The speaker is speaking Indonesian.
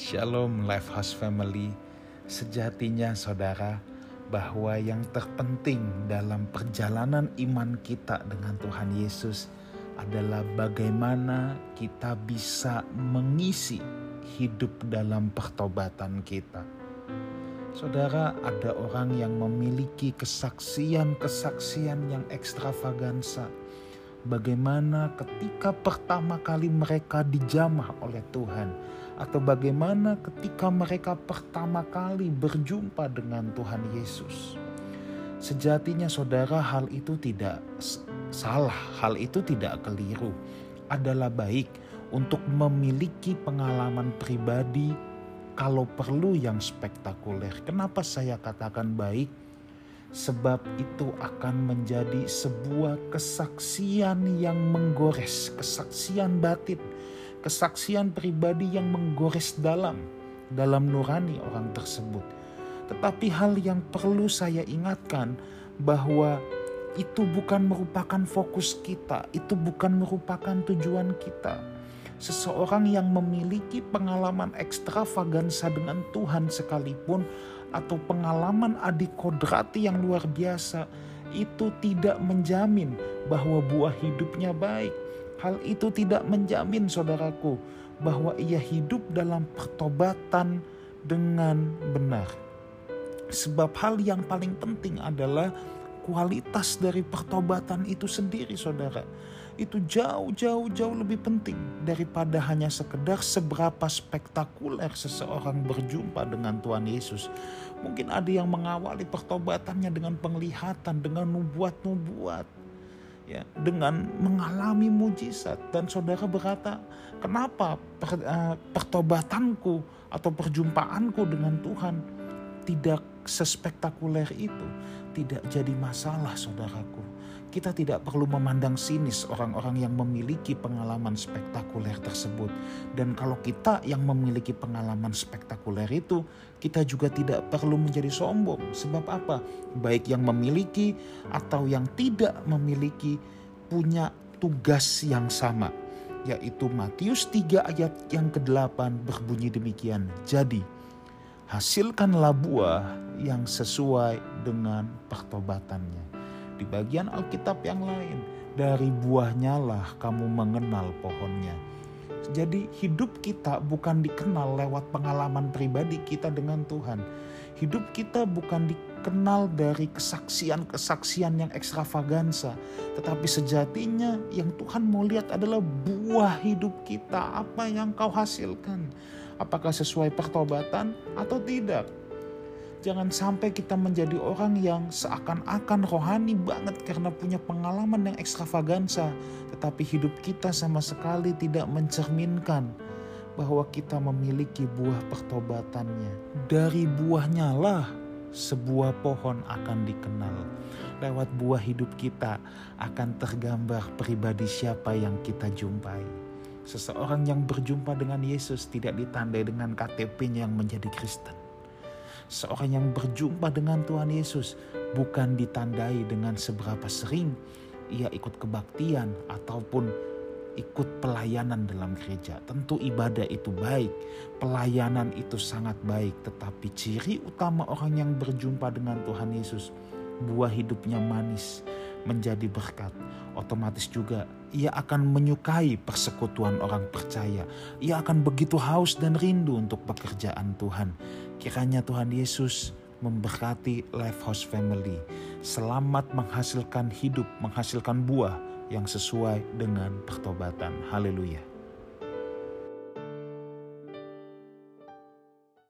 Shalom Lifehouse Family. Sejatinya saudara, bahwa yang terpenting dalam perjalanan iman kita dengan Tuhan Yesus adalah bagaimana kita bisa mengisi hidup dalam pertobatan kita. Saudara, ada orang yang memiliki kesaksian-kesaksian yang ekstravagansa. Bagaimana ketika pertama kali mereka dijamah oleh Tuhan, atau bagaimana ketika mereka pertama kali berjumpa dengan Tuhan Yesus. Sejatinya saudara hal itu tidak salah, hal itu tidak keliru. Adalah baik untuk memiliki pengalaman pribadi kalau perlu yang spektakuler. Kenapa saya katakan baik? Sebab itu akan menjadi sebuah kesaksian yang menggores, kesaksian batin kesaksian pribadi yang menggores dalam dalam nurani orang tersebut. Tetapi hal yang perlu saya ingatkan bahwa itu bukan merupakan fokus kita, itu bukan merupakan tujuan kita. Seseorang yang memiliki pengalaman ekstravagansa dengan Tuhan sekalipun atau pengalaman adik kodrati yang luar biasa itu tidak menjamin bahwa buah hidupnya baik Hal itu tidak menjamin saudaraku bahwa ia hidup dalam pertobatan dengan benar. Sebab hal yang paling penting adalah kualitas dari pertobatan itu sendiri saudara. Itu jauh-jauh jauh lebih penting daripada hanya sekedar seberapa spektakuler seseorang berjumpa dengan Tuhan Yesus. Mungkin ada yang mengawali pertobatannya dengan penglihatan, dengan nubuat-nubuat ya dengan mengalami mujizat. Dan saudara berkata kenapa per, uh, pertobatanku atau perjumpaanku dengan Tuhan tidak sespektakuler itu? Tidak jadi masalah saudaraku kita tidak perlu memandang sinis orang-orang yang memiliki pengalaman spektakuler tersebut. Dan kalau kita yang memiliki pengalaman spektakuler itu, kita juga tidak perlu menjadi sombong. Sebab apa? Baik yang memiliki atau yang tidak memiliki punya tugas yang sama. Yaitu Matius 3 ayat yang ke-8 berbunyi demikian. Jadi, hasilkanlah buah yang sesuai dengan pertobatannya di bagian Alkitab yang lain, dari buahnya lah kamu mengenal pohonnya. Jadi hidup kita bukan dikenal lewat pengalaman pribadi kita dengan Tuhan. Hidup kita bukan dikenal dari kesaksian-kesaksian yang ekstravagansa. Tetapi sejatinya yang Tuhan mau lihat adalah buah hidup kita. Apa yang kau hasilkan. Apakah sesuai pertobatan atau tidak. Jangan sampai kita menjadi orang yang seakan-akan rohani banget karena punya pengalaman yang ekstravagansa, tetapi hidup kita sama sekali tidak mencerminkan bahwa kita memiliki buah pertobatannya. Dari buahnya lah sebuah pohon akan dikenal. Lewat buah hidup kita akan tergambar pribadi siapa yang kita jumpai. Seseorang yang berjumpa dengan Yesus tidak ditandai dengan KTP-nya yang menjadi Kristen seorang yang berjumpa dengan Tuhan Yesus bukan ditandai dengan seberapa sering ia ikut kebaktian ataupun ikut pelayanan dalam gereja. Tentu ibadah itu baik, pelayanan itu sangat baik, tetapi ciri utama orang yang berjumpa dengan Tuhan Yesus, buah hidupnya manis, menjadi berkat. Otomatis juga ia akan menyukai persekutuan orang percaya. Ia akan begitu haus dan rindu untuk pekerjaan Tuhan. Kiranya Tuhan Yesus memberkati Lifehouse Family. Selamat menghasilkan hidup, menghasilkan buah yang sesuai dengan pertobatan. Haleluya.